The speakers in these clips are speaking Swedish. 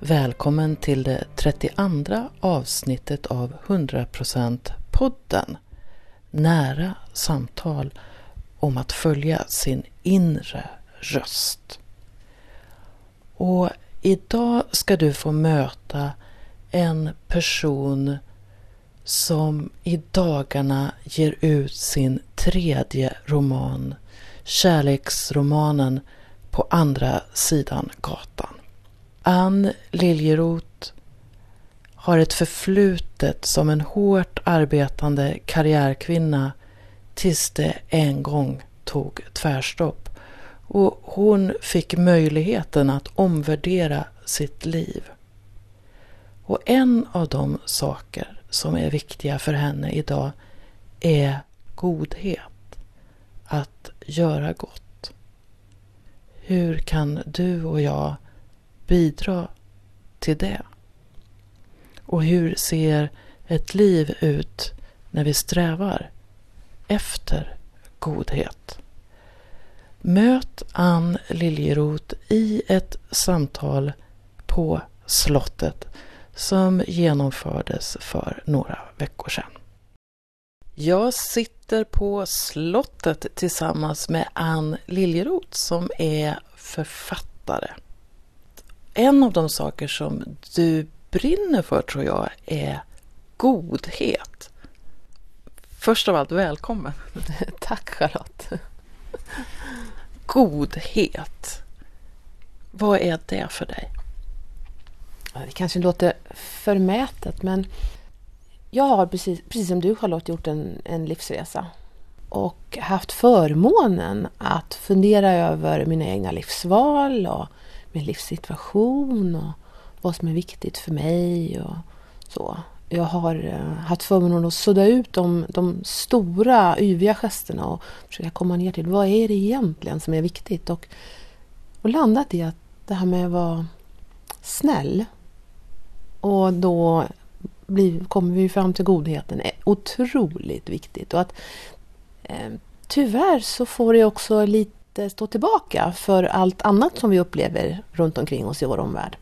Välkommen till det 32 avsnittet av 100% podden. Nära samtal om att följa sin inre röst. Och idag ska du få möta en person som i dagarna ger ut sin tredje roman, kärleksromanen På andra sidan gatan. Ann Liljeroth har ett förflutet som en hårt arbetande karriärkvinna tills det en gång tog tvärstopp och hon fick möjligheten att omvärdera sitt liv. Och en av de saker som är viktiga för henne idag är godhet. Att göra gott. Hur kan du och jag bidra till det? Och hur ser ett liv ut när vi strävar efter godhet? Möt Ann Liljeroth i ett samtal på slottet som genomfördes för några veckor sedan. Jag sitter på slottet tillsammans med Ann Liljeroth som är författare. En av de saker som du brinner för tror jag är godhet. Först av allt, välkommen! Tack Charlotte! Godhet, vad är det för dig? Det kanske låter förmätet men jag har precis, precis som du Charlotte gjort en, en livsresa och haft förmånen att fundera över mina egna livsval och min livssituation och vad som är viktigt för mig och så. Jag har eh, haft förmånen att sudda ut de, de stora yviga gesterna och försöka komma ner till vad är det egentligen som är viktigt och, och landat i att det här med att vara snäll och då blir, kommer vi fram till godheten är otroligt viktigt och att eh, tyvärr så får det också lite stå tillbaka för allt annat som vi upplever runt omkring oss i vår omvärld.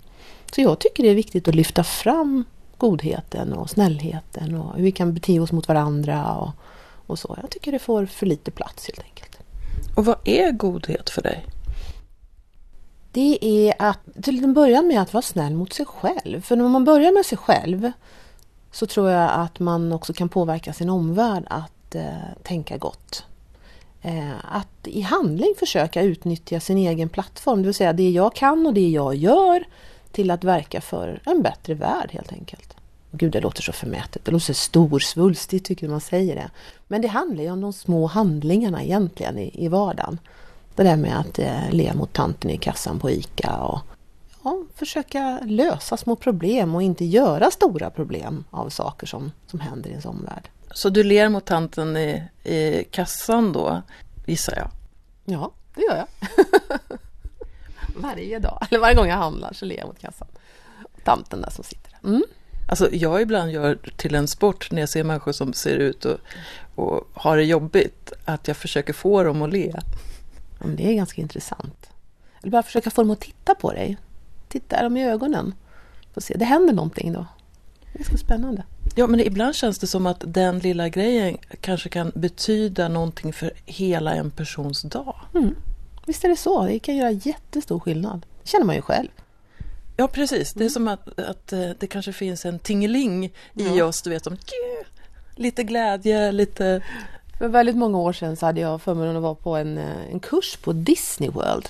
Så jag tycker det är viktigt att lyfta fram godheten och snällheten och hur vi kan bete oss mot varandra och, och så. Jag tycker det får för lite plats helt enkelt. Och vad är godhet för dig? Det är att till en början med att vara snäll mot sig själv. För när man börjar med sig själv så tror jag att man också kan påverka sin omvärld att eh, tänka gott. Eh, att i handling försöka utnyttja sin egen plattform, det vill säga det jag kan och det jag gör till att verka för en bättre värld helt enkelt. Gud, det låter så förmätet, det låter så storsvulstigt tycker man säger det. Men det handlar ju om de små handlingarna egentligen i, i vardagen. Det där med att eh, le mot tanten i kassan på ICA och ja, försöka lösa små problem och inte göra stora problem av saker som, som händer i ens omvärld. Så du ler mot tanten i, i kassan då, gissar jag? Ja, det gör jag. varje dag, eller varje gång jag handlar så ler jag mot kassan. Tanten där som sitter där. Mm. Alltså jag ibland gör till en sport när jag ser människor som ser ut och, och har det jobbigt, att jag försöker få dem att le. Ja, det är ganska intressant. Eller bara försöka få dem att titta på dig. Titta dem i ögonen. Se. Det händer någonting då. Det är ganska spännande. Ja, men ibland känns det som att den lilla grejen kanske kan betyda någonting för hela en persons dag. Mm. Visst är det så. Det kan göra jättestor skillnad. Det känner man ju själv. Ja, precis. Det är mm. som att, att eh, det kanske finns en tingeling i ja. oss, du vet, som lite glädje, lite... För väldigt många år sedan så hade jag förmånen att vara på en, eh, en kurs på Disney World.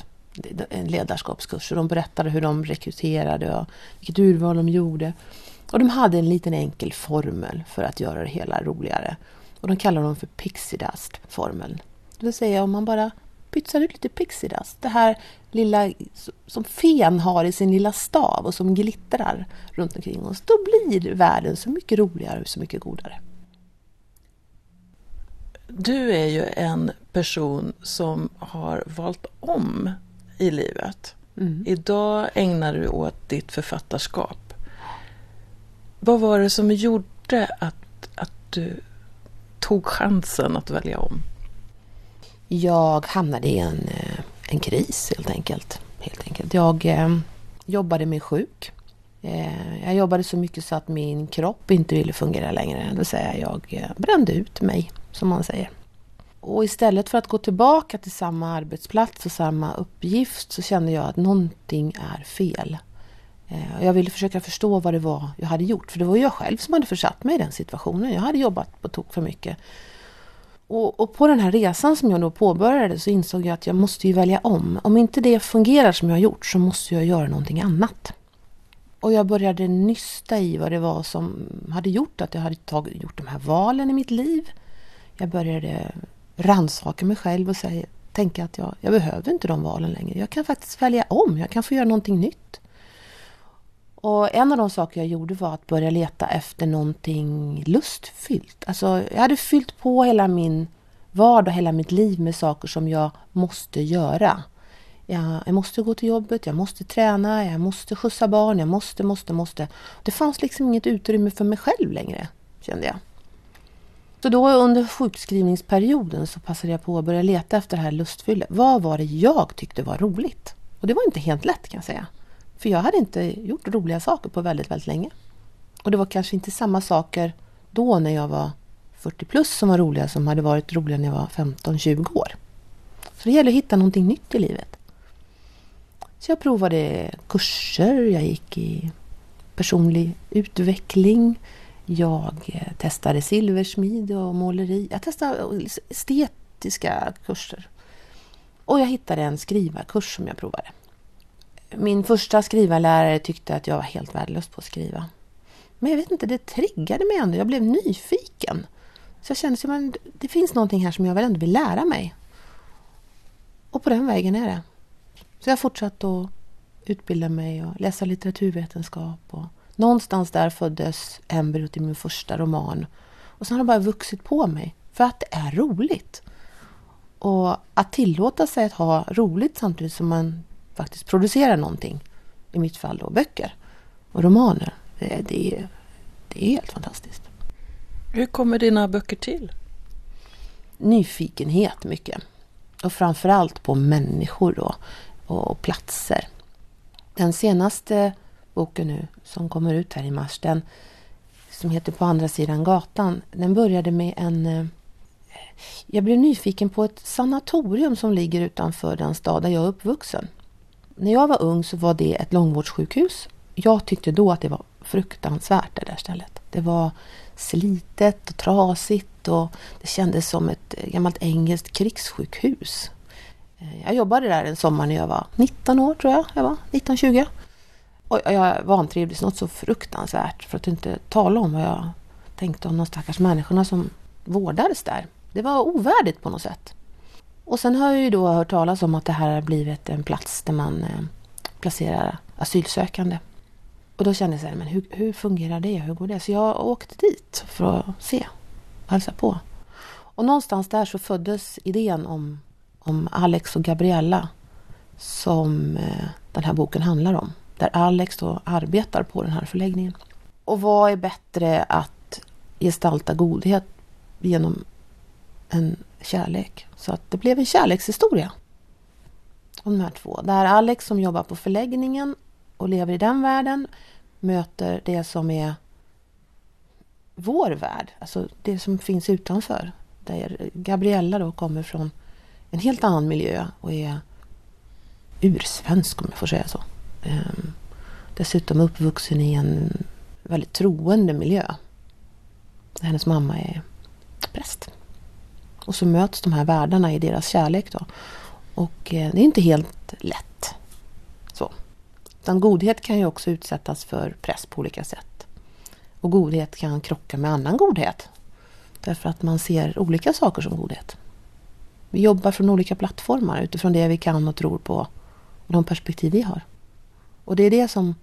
En ledarskapskurs och de berättade hur de rekryterade och vilket urval de gjorde. Och de hade en liten enkel formel för att göra det hela roligare. Och de kallar dem för Pixie Dust-formeln. Det vill säga om man bara pytsar ut lite Pixie Dust, det här lilla som fen har i sin lilla stav och som glittrar runt omkring oss, då blir världen så mycket roligare och så mycket godare. Du är ju en person som har valt om i livet. Mm. Idag ägnar du åt ditt författarskap. Vad var det som gjorde att, att du tog chansen att välja om? Jag hamnade i en, eh, en kris helt enkelt. Helt enkelt. Jag eh, jobbade mig sjuk Eh, jag jobbade så mycket så att min kropp inte ville fungera längre. Det vill säga jag eh, brände ut mig, som man säger. Och istället för att gå tillbaka till samma arbetsplats och samma uppgift så kände jag att någonting är fel. Eh, jag ville försöka förstå vad det var jag hade gjort. För det var jag själv som hade försatt mig i den situationen. Jag hade jobbat på tok för mycket. Och, och, på den här resan som jag då påbörjade så insåg jag att jag måste ju välja om. Om inte det fungerar som jag har gjort så måste jag göra någonting annat. Och jag började nysta i vad det var som hade gjort att jag hade tagit, gjort de här valen i mitt liv. Jag började rannsaka mig själv och säga, tänka att jag, jag behöver inte de valen längre. Jag kan faktiskt välja om, jag kan få göra någonting nytt. Och en av de saker jag gjorde var att börja leta efter någonting lustfyllt. Alltså, jag hade fyllt på hela min vardag, hela mitt liv med saker som jag måste göra. Jag, jag måste gå till jobbet, jag måste träna, jag måste skjutsa barn, jag måste, måste, måste. Det fanns liksom inget utrymme för mig själv längre, kände jag. Så då under sjukskrivningsperioden så passade jag på att börja leta efter det här lustfyllet. Vad var det jag tyckte var roligt? Och det var inte helt lätt kan jag säga. För jag hade inte gjort roliga saker på väldigt, väldigt länge. Och det var kanske inte samma saker då när jag var 40 plus som var roliga som hade varit roliga när jag var 15-20 år. Så det gäller att hitta någonting nytt i livet. Så jag provade kurser, jag gick i personlig utveckling. Jag testade silversmid och måleri. Jag testade estetiska kurser. Och jag hittade en skrivarkurs som jag provade. Min första skrivarlärare tyckte att jag var helt värdelös på att skriva. Men jag vet inte, det triggade mig ändå. Jag blev nyfiken. Så jag kände att det finns någonting här som jag väl ändå vill lära mig. Och på den vägen är det. Så jag fortsatte att utbilda mig och läsa litteraturvetenskap. Och någonstans där föddes embryot i min första roman. Och sen har det bara vuxit på mig. För att det är roligt. Och att tillåta sig att ha roligt samtidigt som man faktiskt producerar någonting. I mitt fall då böcker och romaner. Det, det, är, det är helt fantastiskt. Hur kommer dina böcker till? Nyfikenhet mycket. Och framförallt på människor då och platser. Den senaste boken nu som kommer ut här i mars, den som heter På andra sidan gatan, den började med en... Eh, jag blev nyfiken på ett sanatorium som ligger utanför den stad där jag är uppvuxen. När jag var ung så var det ett långvårdssjukhus. Jag tyckte då att det var fruktansvärt det där stället. Det var slitet och trasigt och det kändes som ett eh, gammalt engelskt krigssjukhus. Eh, jag jobbade där en sommar när jag var 19 år tror jag, jag var 19-20. Och jag vantrivdes något så fruktansvärt för att inte tala om vad jag tänkte om de stackars människorna som vårdades där. Det var ovärdigt på något sätt. Och sen har jag ju då hört talas om att det här har blivit en plats där man eh, placerar asylsökande. Och då kände jag så här, men hur, hur fungerar det? Hur går det? Så jag åkte dit för att se, hälsa på. Och någonstans där så föddes idén om om Alex och Gabriella som eh, den här boken handlar om. Där Alex då arbetar på den här förläggningen. Och vad är bättre att gestalta godhet genom en kärlek? Så att det blev en kärlekshistoria om de här två. Där Alex som jobbar på förläggningen och lever i den världen möter det som är vår värld, alltså det som finns utanför. Där Gabriella då kommer från en helt annan miljö och är ursvensk om jag får säga så. Ehm, dessutom uppvuxen i en väldigt troende miljö. Hennes mamma är präst. Och så möts de här världarna i deras kärlek då. Och eh, det är inte helt lätt. Så. Utan godhet kan ju också utsättas för press på olika sätt. Och godhet kan krocka med annan godhet. Därför att man ser olika saker som godhet. Vi jobbar från olika plattformar utifrån det vi kan och tror på och de perspektiv vi har. Och det är det som,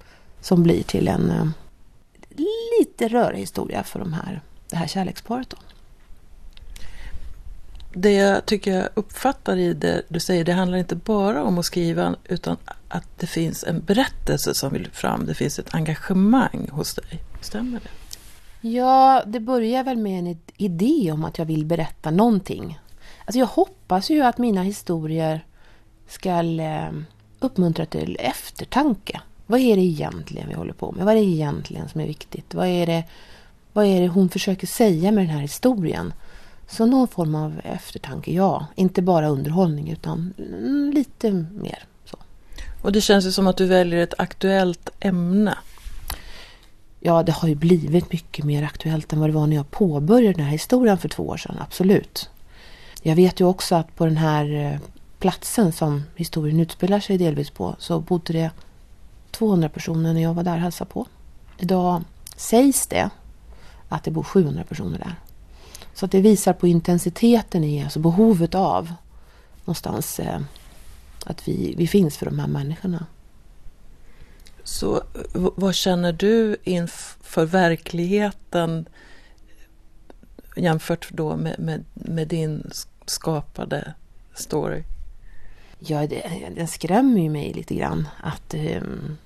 som blir till en eh, lite rörig historia för de här, det här kärleksparet. Då. Det jag tycker jag uppfattar i det du säger, det handlar inte bara om att skriva utan att det finns en berättelse som vill fram. Det finns ett engagemang hos dig. Stämmer det? Ja, det börjar väl med en idé om att jag vill berätta någonting. Alltså jag hoppas ju att mina historier ska eh, uppmuntra till eftertanke. Vad är det egentligen vi håller på med? Vad är det egentligen som är viktigt? Vad är det, vad är det hon försöker säga med den här historien? Så någon form av eftertanke, ja. Inte bara underhållning utan lite mer. Så. Och det känns ju som att du väljer ett aktuellt ämne. Ja, det har ju blivit mycket mer aktuellt än vad det var när jag påbörjade den här historien för två år sedan, absolut. Jag vet ju också att på den här eh, platsen som historien utspelar sig delvis på så bodde det 200 personer när jag var där och hälsade på. Idag sägs det att det bor 700 personer där. Så att det visar på intensiteten i, alltså behovet av någonstans eh, att vi, vi finns för de här människorna. Så vad känner du inför verkligheten jämfört då med, med, med din skapade story? Ja, det, den skrämmer ju mig lite grann. Att, um,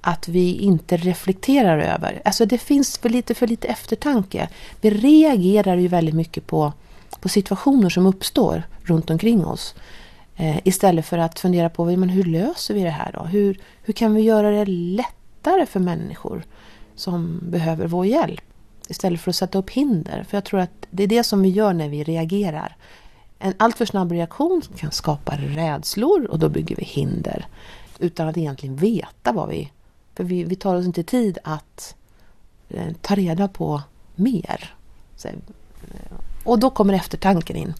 att vi inte reflekterar över. Alltså det finns för lite, för lite eftertanke. Vi reagerar ju väldigt mycket på, på situationer som uppstår runt omkring oss. Eh, istället för att fundera på men hur löser vi det här då? Hur, hur kan vi göra det lättare för människor som behöver vår hjälp? Istället för att sätta upp hinder. För jag tror att det är det som vi gör när vi reagerar. En alltför snabb reaktion kan skapa rädslor och då bygger vi hinder. Utan att egentligen veta vad vi... För vi, vi tar oss inte tid att eh, ta reda på mer. Så, eh, och då kommer eftertanken in.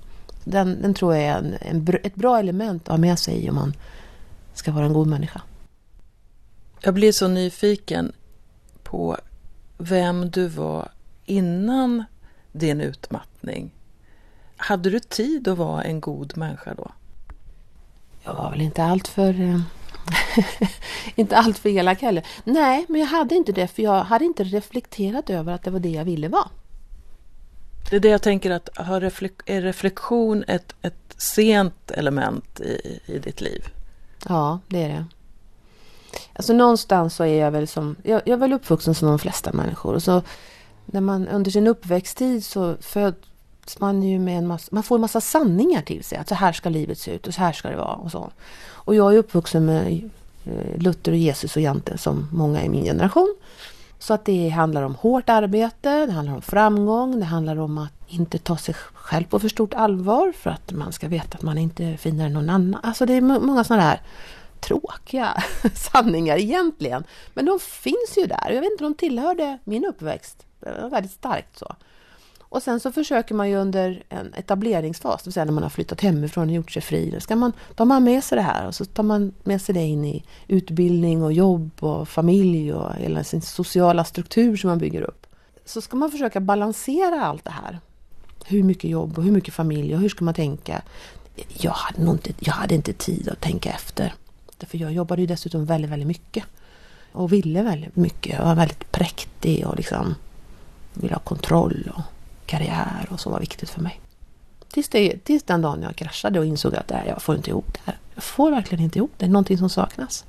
Den, den tror jag är en, en, ett bra element att ha med sig om man ska vara en god människa. Jag blir så nyfiken på vem du var innan din utmattning. Hade du tid att vara en god människa då? Jag var väl inte allt för eh, inte allt för elak heller. Nej, men jag hade inte det för jag hade inte reflekterat över att det var det jag ville vara. Det är det jag tänker att har reflek är reflektion ett, ett sent element i, i ditt liv? Ja, det är det. Alltså någonstans så är jag väl som, jag, jag är väl uppvuxen som de flesta människor. Och så när man under sin uppväxttid så möts man ju med en massa, man får en massa sanningar till sig. Att så här ska livet se ut och så här ska det vara och så. Och jag är uppvuxen med eh, Luther och Jesus och Jante som många i min generation. Så att det handlar om hårt arbete, det handlar om framgång, det handlar om att inte ta sig själv på för stort allvar för att man ska veta att man inte är finare än någon annan. Alltså det är många sådana här tråkiga sanningar egentligen. Men de finns ju där. Jag vet inte, de tillhörde min uppväxt. Det var väldigt starkt så. Och sen så försöker man ju under en etableringsfas, det vill säga när man har flyttat hemifrån och gjort sig fri, då ska man, tar man med sig det här och så tar man med sig det in i utbildning och jobb och familj och hela sin sociala struktur som man bygger upp. Så ska man försöka balansera allt det här. Hur mycket jobb och hur mycket familj och hur ska man tänka? Jag hade, nog inte, jag hade inte tid att tänka efter. För jag jobbade ju dessutom väldigt, väldigt mycket. Och ville väldigt mycket. Jag var väldigt präktig och liksom ville ha kontroll och karriär och så var viktigt för mig. Tills, det, tills den dagen jag kraschade och insåg att nej, jag får inte ihop det här. Jag får verkligen inte ihop det. Det är någonting som saknas.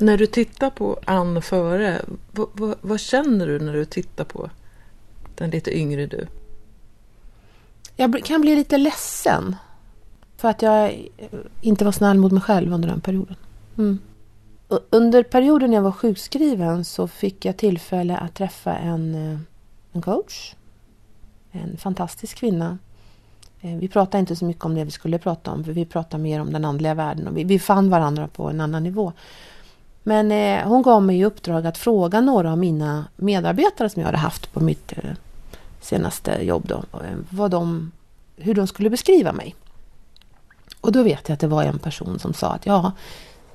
När du tittar på Ann före, vad, vad, vad, känner du när du tittar på den lite yngre du? Jag kan bli lite ledsen. För att jag inte var snäll mot mig själv under den perioden. Mm. Under perioden jag var sjukskriven så fick jag tillfälle att träffa en eh, en coach. En fantastisk kvinna. Eh, vi pratade inte så mycket om det vi skulle prata om, för vi pratade mer om den andliga världen och vi, vi fann varandra på en annan nivå. Men eh, hon gav mig i uppdrag att fråga några av mina medarbetare som jag hade haft på mitt eh, senaste jobb då, eh, vad de, hur de skulle beskriva mig. Och då vet jag att det var en person som sa att ja,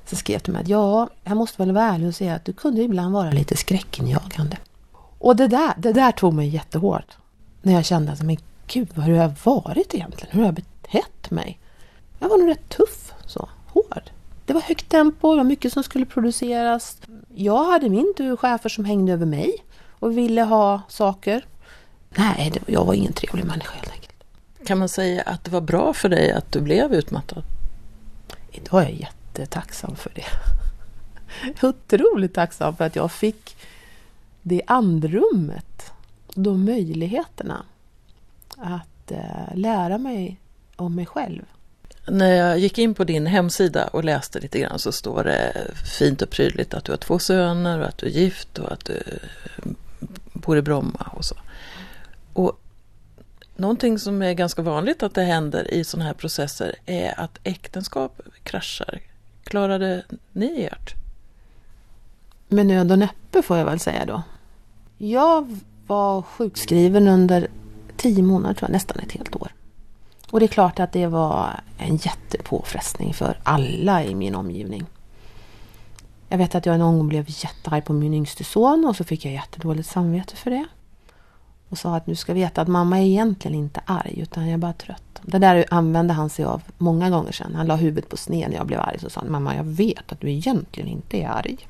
så skrev till mig att ja, jag måste väl vara ärlig och säga att du kunde ibland vara lite skräckinjagande. Och det där, det där tog mig jättehårt. När jag kände att, men gud, hur har jag varit egentligen? Hur har jag betett mig? Jag var nog rätt tuff, så hård. Det var högt tempo, det var mycket som skulle produceras. Jag hade min tur chefer som hängde över mig och ville ha saker. Nej, det, jag var ingen trevlig människa helt enkelt. Kan man säga att det var bra för dig att du blev utmattad? Idag är jag jättetacksam för det. Otroligt tacksam för att jag fick det andrummet, de möjligheterna att eh, lära mig om mig själv. när jag gick in på din hemsida och läste lite grann så står det fint och prydligt att du har två söner och att du är gift och att du bor i Bromma och så. Och någonting som är ganska vanligt att det händer i sådana här processer är att äktenskap kraschar. Klarade ni ert? Med nöd och näppe får jag väl säga då. Jag var sjukskriven under tio månader, tror jag, nästan ett helt år. Och det är klart att det var en jättepåfrestning för alla i min omgivning. Jag vet att jag en gång blev jättearg på min yngste son och så fick jag jättedåligt samvete för det. Och sa att nu ska veta att mamma är egentligen inte arg utan jag är bara trött. Det där använde han sig av många gånger sedan. Han la huvudet på sned när jag blev arg. och sa mamma jag vet att du egentligen inte är arg.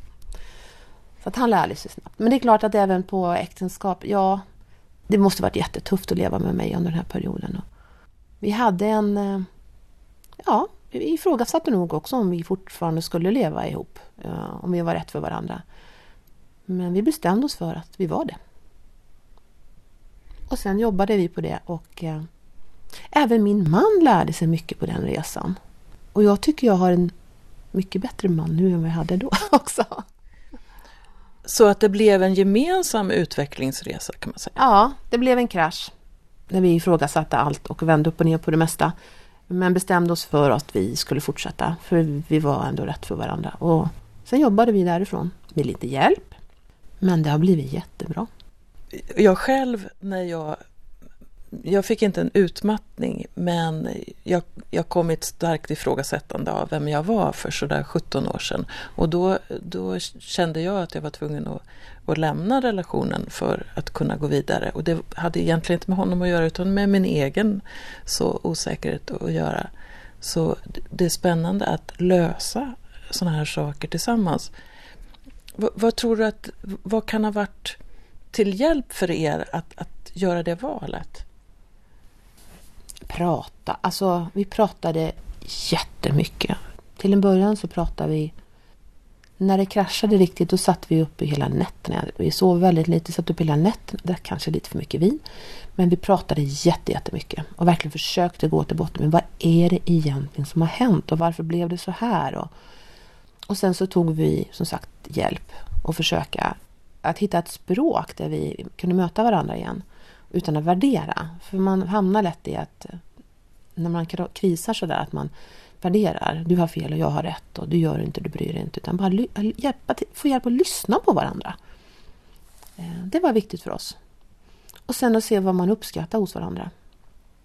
Så att han lärde sig snabbt. Men det är klart att även på äktenskap, ja, det måste varit jättetufft att leva med mig under den här perioden. Vi hade en, eh, ja, vi ifrågasatte nog också om vi fortfarande skulle leva ihop. Eh, om vi var rätt för varandra. Men vi bestämde oss för att vi var det. Och sen jobbade vi på det och eh, även min man lärde sig mycket på den resan. Och jag tycker jag har en mycket bättre man nu än vad jag hade då också. Så att det blev en gemensam utvecklingsresa kan man säga? Ja, det blev en krasch. När vi ifrågasatte allt och vände upp och ner på det mesta. Men bestämde oss för att vi skulle fortsätta, för vi var ändå rätt för varandra. Och sen jobbade vi därifrån med lite hjälp. Men det har blivit jättebra. Jag själv, när jag jag fick inte en utmattning men jag, jag kom i ett starkt ifrågasättande av vem jag var för sådär 17 år sedan. Och då, då kände jag att jag var tvungen att, att lämna relationen för att kunna gå vidare. Och det hade egentligen inte med honom att göra utan med min egen så osäkerhet att göra. Så det är spännande att lösa sådana här saker tillsammans. Vad, vad, tror du att, vad kan ha varit till hjälp för er att, att göra det valet? Prata. Alltså, vi pratade jättemycket. Till en början så pratade vi... När det kraschade riktigt, då satt vi uppe hela nätterna. Vi sov väldigt lite, satt uppe hela nätterna. Det kanske lite för mycket vin. Men vi pratade jättemycket och verkligen försökte gå till botten med vad är det egentligen som har hänt och varför blev det så här? Och, och sen så tog vi som sagt hjälp och försöka att hitta ett språk där vi kunde möta varandra igen utan att värdera. För man hamnar lätt i att eh, när man krisar sådär att man värderar. Du har fel och jag har rätt och du gör inte, du bryr dig inte. Utan bara eh, hjälpa till, få hjälp att lyssna på varandra. Eh, det var viktigt för oss. Och sen att se vad man uppskattar hos varandra.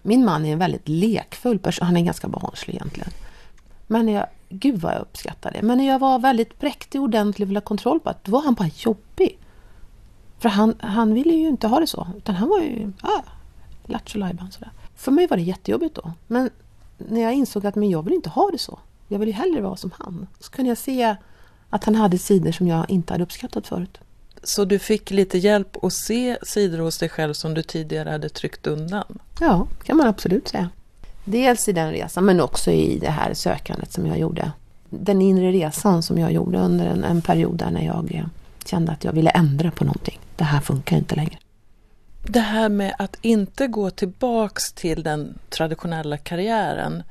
Min man är en väldigt lekfull person. Han är ganska barnslig egentligen. Men jag, gud vad jag uppskattar det. Men när jag var väldigt präktig, och ordentlig och ville ha kontroll på att då var han bara jobbig. För han, han ville ju inte ha det så. Utan han var ju, ja, lattjo sådär. För mig var det jättejobbigt då. Men när jag insåg att men jag vill inte ha det så. Jag vill ju hellre vara som han. Så kunde jag se att han hade sidor som jag inte hade uppskattat förut. Så du fick lite hjälp att se sidor hos dig själv som du tidigare hade tryckt undan? Ja, kan man absolut säga. Dels i den resan men också i det här sökandet som jag gjorde. Den inre resan som jag gjorde under en, en period där när jag kände att jag ville ändra på någonting. Det här funkar inte längre. Det här med att inte gå tillbaks till den traditionella karriären.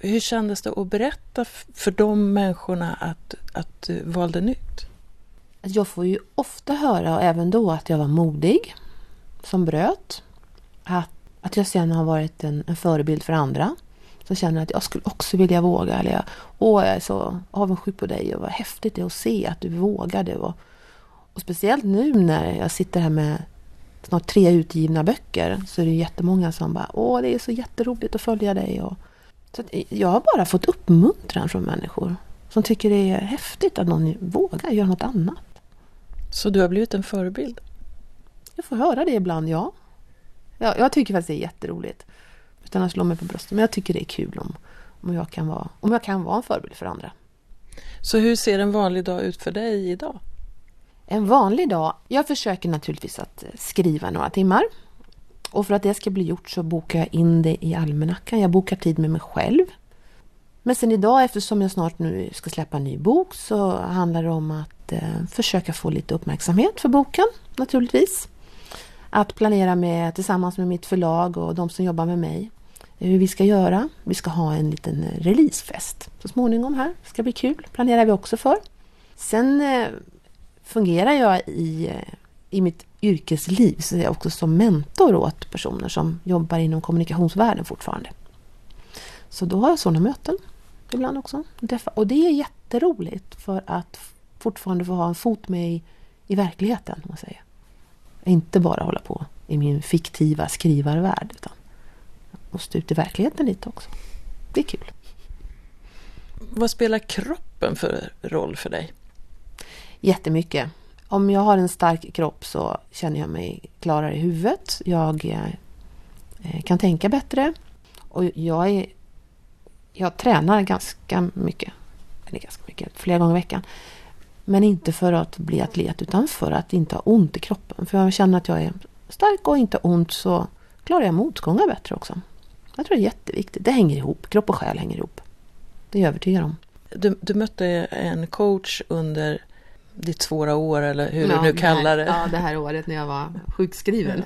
Hur kändes det att berätta för de människorna att, att du valde nytt? Jag får ju ofta höra, och även då, att jag var modig som bröt. Att, att jag sen har varit en, en förebild för andra som känner att jag skulle också vilja våga. Eller jag, Åh, jag är så avundsjuk på dig och vad häftigt det är att se att du vågade. Och, och speciellt nu när jag sitter här med snart tre utgivna böcker så är det jättemånga som bara Åh, det är så jätteroligt att följa dig. Och, så jag har bara fått uppmuntran från människor som tycker det är häftigt att någon vågar göra något annat. Så du har blivit en förebild? Jag får höra det ibland, ja. Jag, jag tycker faktiskt det är jätteroligt. Utan att slå mig på bröstet. Men jag tycker det är kul om, om, jag kan vara, om jag kan vara en förebild för andra. Så hur ser en vanlig dag ut för dig idag? En vanlig dag? Jag försöker naturligtvis att skriva några timmar. Och för att det ska bli gjort så bokar jag in det i almanackan. Jag bokar tid med mig själv. Men sen idag, eftersom jag snart nu ska släppa en ny bok, så handlar det om att eh, försöka få lite uppmärksamhet för boken, naturligtvis. Att planera med, tillsammans med mitt förlag och de som jobbar med mig hur vi ska göra. Vi ska ha en liten eh, releasefest så småningom här. Det ska bli kul, planerar vi också för. Sen eh, fungerar jag i, eh, i mitt yrkesliv så är jag också som mentor åt personer som jobbar inom kommunikationsvärlden fortfarande. Så då har jag sådana möten ibland också. Och det är jätteroligt för att fortfarande få ha en fot med i, i verkligheten. Man säger. Inte bara hålla på i min fiktiva skrivarvärld. Utan måste ut i verkligheten lite också. Det är kul. Vad spelar kroppen för roll för dig? Jättemycket. Om jag har en stark kropp så känner jag mig klarare i huvudet. Jag eh, kan tänka bättre. Och jag, är, jag tränar ganska mycket. Eller ganska mycket, flera gånger i veckan. Men inte för att bli atlet utan för att inte ha ont i kroppen. För jag känner att jag är stark och inte ont så klarar jag motgångar bättre också. Jag tror det är jätteviktigt. Det hänger ihop. Kropp och själ hänger ihop. Det är jag övertygad om. Du, du mötte en coach under ditt svåra år eller hur ja, du nu kallar det. Ja, det här året när jag var sjukskriven.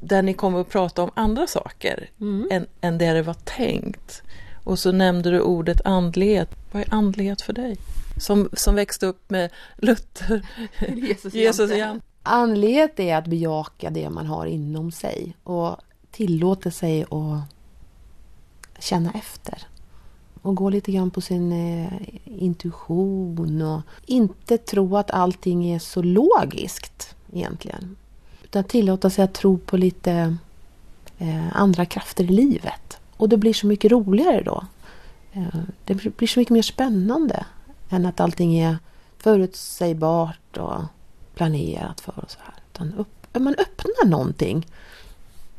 Där ni kommer att prata om andra saker mm. än, än det det var tänkt. Och så nämnde du ordet andlighet. Vad är andlighet för dig? Som, som växte upp med Luther, Jesus, Jesus igen. Andlighet är att bejaka det man har inom sig och tillåta sig att känna efter och gå lite grann på sin eh, intuition och inte tro att allting är så logiskt egentligen. Utan tillåta sig att tro på lite eh, andra krafter i livet. Och det blir så mycket roligare då. Eh, det blir så mycket mer spännande än att allting är förutsägbart och planerat för och så här. Utan upp, man öppnar någonting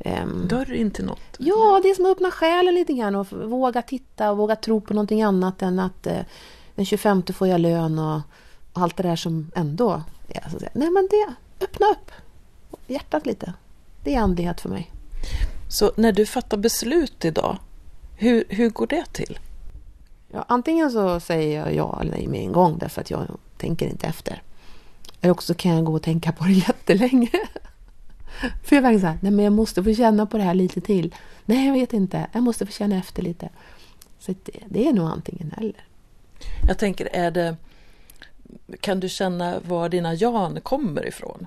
Um, Dörr in till något? Ja, det är som att öppna själen lite grann och våga titta och våga tro på någonting annat än att eh, den 25 får jag lön och, och allt det där som ändå är. Så Nej, men det, öppna upp hjärtat lite. Det är andlighet för mig. Så när du fattar beslut idag, hur, hur går det till? Ja, antingen så säger jag ja eller nej med en gång därför att jag tänker inte efter. Eller också kan jag gå och tänka på det jättelänge. För jag verkligen såhär, nej men jag måste få känna på det här lite till. Nej, jag vet inte, jag måste få känna efter lite. Så det, det är nog antingen eller. Jag tänker, är det... Kan du känna var dina jan kommer ifrån?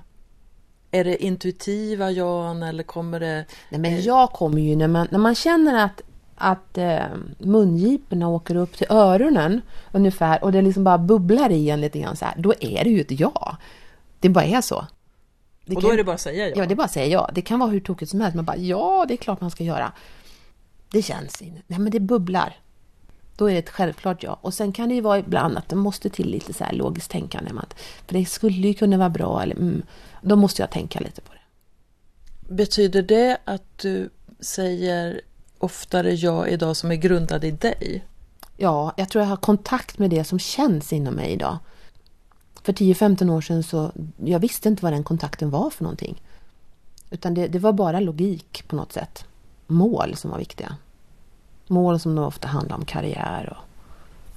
Är det intuitiva jan eller kommer det... Nej men jag kommer ju när man, när man känner att, att eh, mungiporna åker upp till öronen ungefär och det liksom bara bubblar i en lite grann så här, då är det ju ett ja. Det bara är så. Det och då kan, är det bara att säga ja? Ja, det är bara att säga ja. Det kan vara hur tokigt som helst. Man bara, ja, det är klart man ska göra. Det känns inte. Nej, men det bubblar. Då är det ett självklart ja. Och sen kan det ju vara ibland att det måste till lite så här logiskt tänkande. För det skulle ju kunna vara bra. Eller, mm, då måste jag tänka lite på det. Betyder det att du säger oftare ja idag som är grundad i dig? Ja, jag tror jag har kontakt med det som känns inom mig idag. För 10-15 år sedan så jag visste inte vad den kontakten var för någonting. Utan det, det, var bara logik på något sätt. Mål som var viktiga. Mål som då ofta handlar om karriär och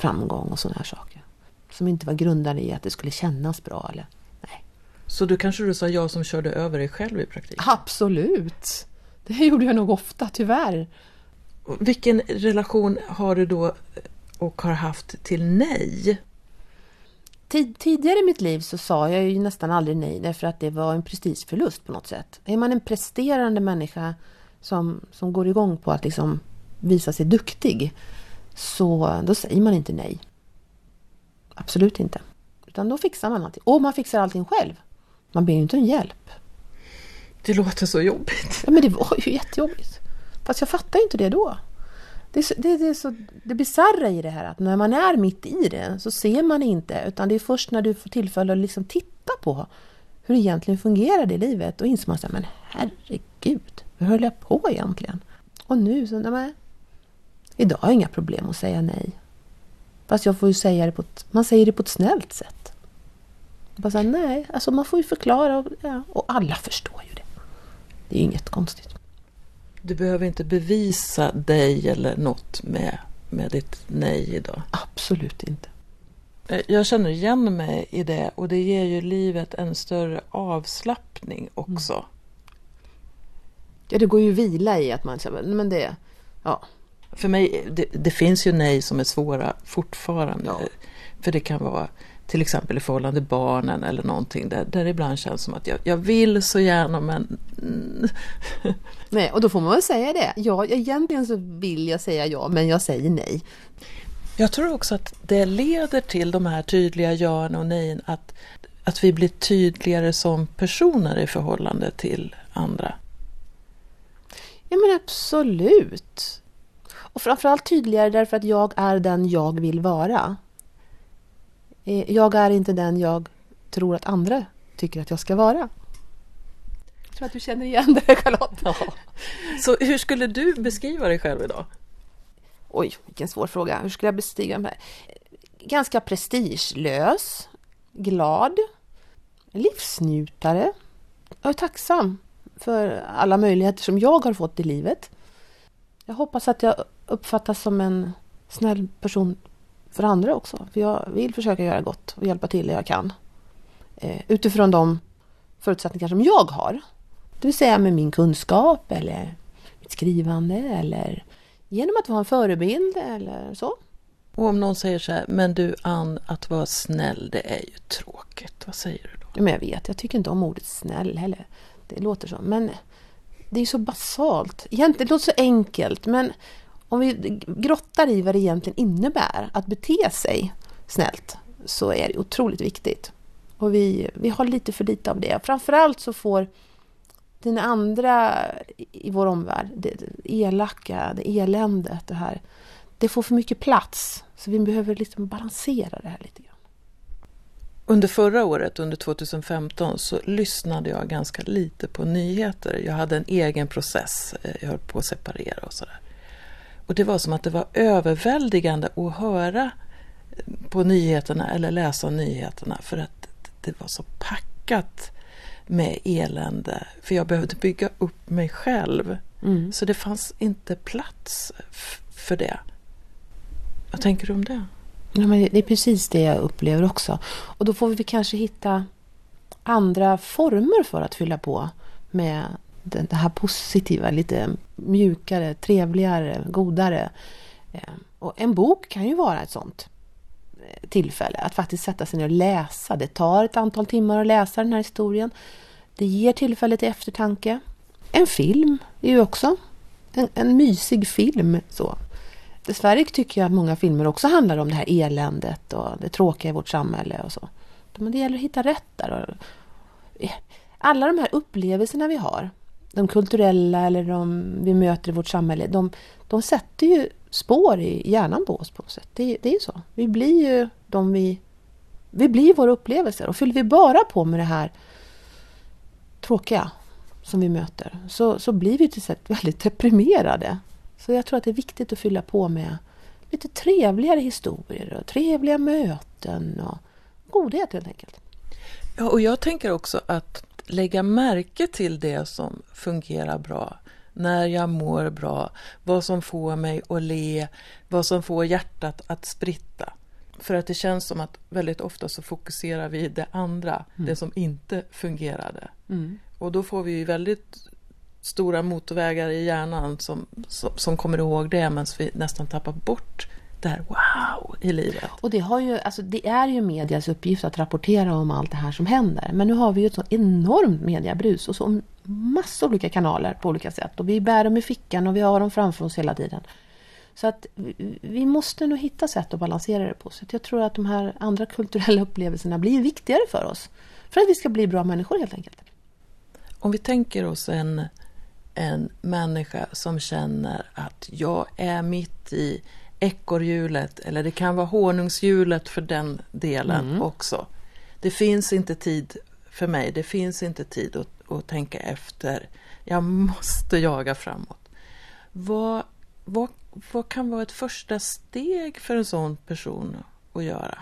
framgång och sådana här saker. Som inte var grundade i att det skulle kännas bra eller nej. Så du kanske du sa ja som körde över dig själv i praktiken? Absolut! Det gjorde jag nog ofta, tyvärr. Vilken relation har du då och har haft till nej? Tid, tidigare i mitt liv så sa jag ju nästan aldrig nej därför att det var en prestigeförlust på något sätt. Är man en presterande människa som, som går igång på att liksom visa sig duktig så då säger man inte nej. Absolut inte. Utan då fixar man allting. Och man fixar allting själv. Man ber ju inte om hjälp. Det låter så jobbigt. Ja, men det var ju jättejobbigt. Fast jag fattar inte det då. Det är, så, det, det är så det bisarra i det här att när man är mitt i det så ser man inte utan det är först när du får tillfälle att liksom titta på hur det egentligen fungerar i livet och inser man så men herregud, hur höll jag på egentligen? Och nu så, nej, idag har jag inga problem att säga nej. Fast jag får ju säga det på ett, man säger det på ett snällt sätt. Bara så här, nej, alltså man får ju förklara och, ja, och alla förstår ju det. Det är inget konstigt. Du behöver inte bevisa dig eller något med, med ditt nej idag. Absolut inte. Eh, jag känner igen mig i det och det ger ju livet en större avslappning också. Mm. Ja, det går ju att vila i att man säger, men det, Ja. För mig, det, det, finns ju nej som är svåra fortfarande. Ja. För det kan vara till exempel i förhållande till barnen eller någonting där, där det ibland känns som att jag, jag vill så gärna men... nej, och då får man väl säga det. Ja, egentligen så vill jag säga ja, men jag säger nej. Jag tror också att det leder till de här tydliga ja och nej, att, att vi blir tydligare som personer i förhållande till andra. Ja men absolut. Och framförallt tydligare därför att jag är den jag vill vara. Eh, jag är inte den jag tror att andra tycker att jag ska vara. Jag tror att du känner igen det Charlotte. Ja. Så hur skulle du beskriva dig själv idag? Oj, vilken svår fråga. Hur skulle jag beskriva mig? Ganska prestigelös, glad, livsnjutare. Jag är tacksam för alla möjligheter som jag har fått i livet. Jag hoppas att jag uppfattas som en snäll person för andra också. För jag vill försöka göra gott och hjälpa till det jag kan. Eh, utifrån de förutsättningar som jag har. Det vill säga med min kunskap eller mitt skrivande eller genom att vara en förebild eller så. Och om någon säger så här, men du Ann, att vara snäll det är ju tråkigt. Vad säger du då? Ja, men jag vet, jag tycker inte om ordet snäll heller. Det låter så. Men det är så basalt. Egentligen, det låter så enkelt men om vi grottar i vad det egentligen innebär att bete sig snällt så är det otroligt viktigt. Och vi, vi har lite för lite av det. Framförallt så får den andra i vår omvärld, det elaka, det eländet, det här, det får för mycket plats. Så vi behöver liksom balansera det här lite grann. Under förra året, under 2015, så lyssnade jag ganska lite på nyheter. Jag hade en egen process, eh, jag höll på att separera och sådär. Och det var som att det var överväldigande att höra på nyheterna eller läsa nyheterna för att det var så packat med elände. För jag behövde bygga upp mig själv. Mm. Så det fanns inte plats för det. Vad tänker du om det? Ja, men det är precis det jag upplever också. Och då får vi kanske hitta andra former för att fylla på med det här positiva, lite mjukare, trevligare, godare. Ehm, och en bok kan ju vara ett sånt eh, tillfälle, att faktiskt sätta sig ner och läsa. Det tar ett antal timmar att läsa den här historien. Det ger tillfälle till eftertanke. En film är ju också en, en mysig film. Så. Dessvärre tycker jag att många filmer också handlar om det här eländet och det tråkiga i vårt samhälle och så. Men det gäller att hitta rätt där. Eh, alla de här upplevelserna vi har, de kulturella eller de vi möter i vårt samhälle, de, de sätter ju spår i hjärnan på oss på något sätt. Det, det är ju så. Vi blir ju de vi... Vi blir våra upplevelser och fyller vi bara på med det här tråkiga som vi möter så, så blir vi till sätt väldigt deprimerade. Så jag tror att det är viktigt att fylla på med lite trevligare historier och trevliga möten och godhet helt enkelt. Ja, och jag tänker också att lägga märke till det som fungerar bra. När jag mår bra, vad som får mig att le, vad som får hjärtat att spritta. För att det känns som att väldigt ofta så fokuserar vi det andra, mm. det som inte fungerade. Mm. Och då får vi väldigt stora motorvägar i hjärnan som, som, som kommer ihåg det medan vi nästan tappar bort det här wow i livet. Och det, har ju, alltså det är ju medias uppgift att rapportera om allt det här som händer. Men nu har vi ju ett så enormt mediebrus och så massor olika kanaler på olika sätt. Och vi bär dem i fickan och vi har dem framför oss hela tiden. Så att vi måste nog hitta sätt att balansera det på. Så jag tror att de här andra kulturella upplevelserna blir viktigare för oss. För att vi ska bli bra människor helt enkelt. Om vi tänker oss en, en människa som känner att jag är mitt i ekorrhjulet eller det kan vara honungshjulet för den delen mm. också. Det finns inte tid för mig, det finns inte tid att, att tänka efter. Jag måste jaga framåt. Vad, vad, vad kan vara ett första steg för en sån person att göra?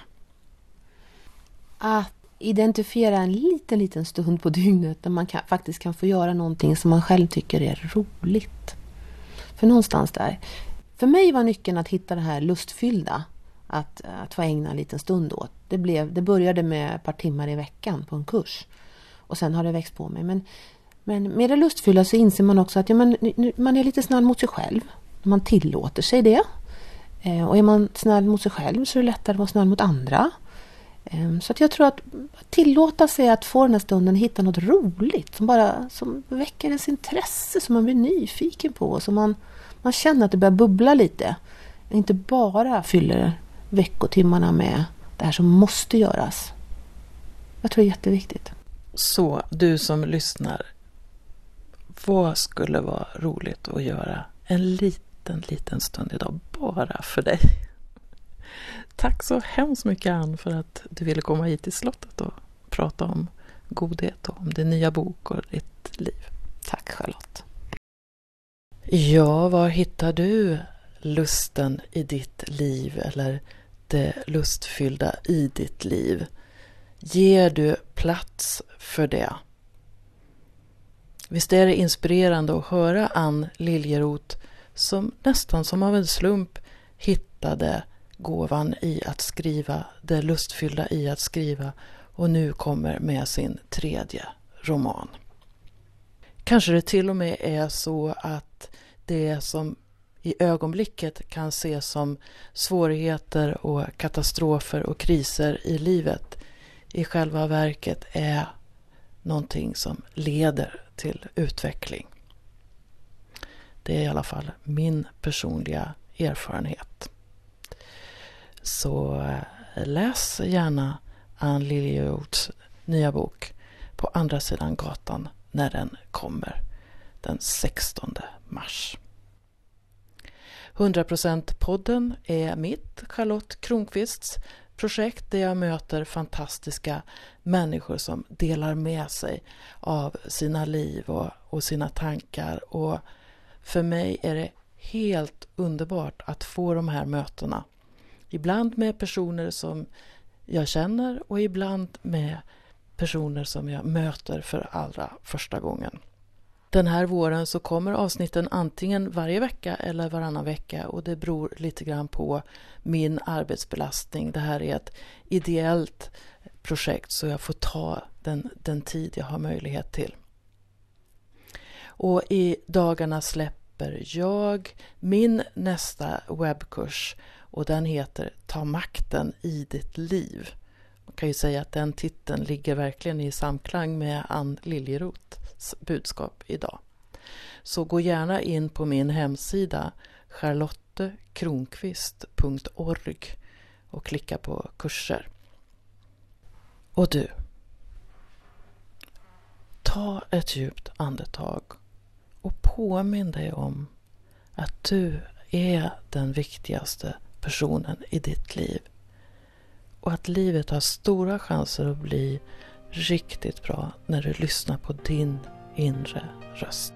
Att identifiera en liten, liten stund på dygnet där man kan, faktiskt kan få göra någonting som man själv tycker är roligt. För någonstans där. För mig var nyckeln att hitta det här lustfyllda. Att, att få ägna en liten stund åt. Det, blev, det började med ett par timmar i veckan på en kurs. Och sen har det växt på mig. Men, men med det lustfyllda så inser man också att ja, man, man är lite snäll mot sig själv. man tillåter sig det. Eh, och är man snäll mot sig själv så är det lättare att vara snäll mot andra. Ehm, så att jag tror att tillåta sig att få den här stunden hitta något roligt som bara som väcker ens intresse, som man blir nyfiken på, som man, man känner att det börjar bubbla lite. Inte bara fyller veckotimmarna med det här som måste göras. Jag tror det är jätteviktigt. Så du som lyssnar, vad skulle vara roligt att göra en liten, liten stund idag bara för dig? Tack så hemskt mycket Ann för att du ville komma hit till slottet och prata om godhet och om din nya bok och ditt liv. Tack Charlotte. Ja, var hittar du lusten i ditt liv eller det lustfyllda i ditt liv? Ger du plats för det? Visst är det inspirerande att höra Ann Liljeroth som nästan som av en slump hittade gåvan i att skriva, det lustfyllda i att skriva och nu kommer med sin tredje roman. Kanske det till och med är så att det som i ögonblicket kan ses som svårigheter och katastrofer och kriser i livet i själva verket är någonting som leder till utveckling. Det är i alla fall min personliga erfarenhet. Så eh, läs gärna Ann Liljeroths nya bok På andra sidan gatan när den kommer den 16 mars. 100%-podden är mitt, Charlotte Kronqvists, projekt där jag möter fantastiska människor som delar med sig av sina liv och, och sina tankar. Och för mig är det helt underbart att få de här mötena. Ibland med personer som jag känner och ibland med personer som jag möter för allra första gången. Den här våren så kommer avsnitten antingen varje vecka eller varannan vecka och det beror lite grann på min arbetsbelastning. Det här är ett ideellt projekt så jag får ta den, den tid jag har möjlighet till. Och i dagarna släpper jag min nästa webbkurs och den heter Ta makten i ditt liv. Man kan ju säga att den titeln ligger verkligen i samklang med Ann Liljeroths budskap idag. Så gå gärna in på min hemsida charlottekronqvist.org och klicka på kurser. Och du, ta ett djupt andetag och påminn dig om att du är den viktigaste personen i ditt liv och att livet har stora chanser att bli riktigt bra när du lyssnar på din inre röst.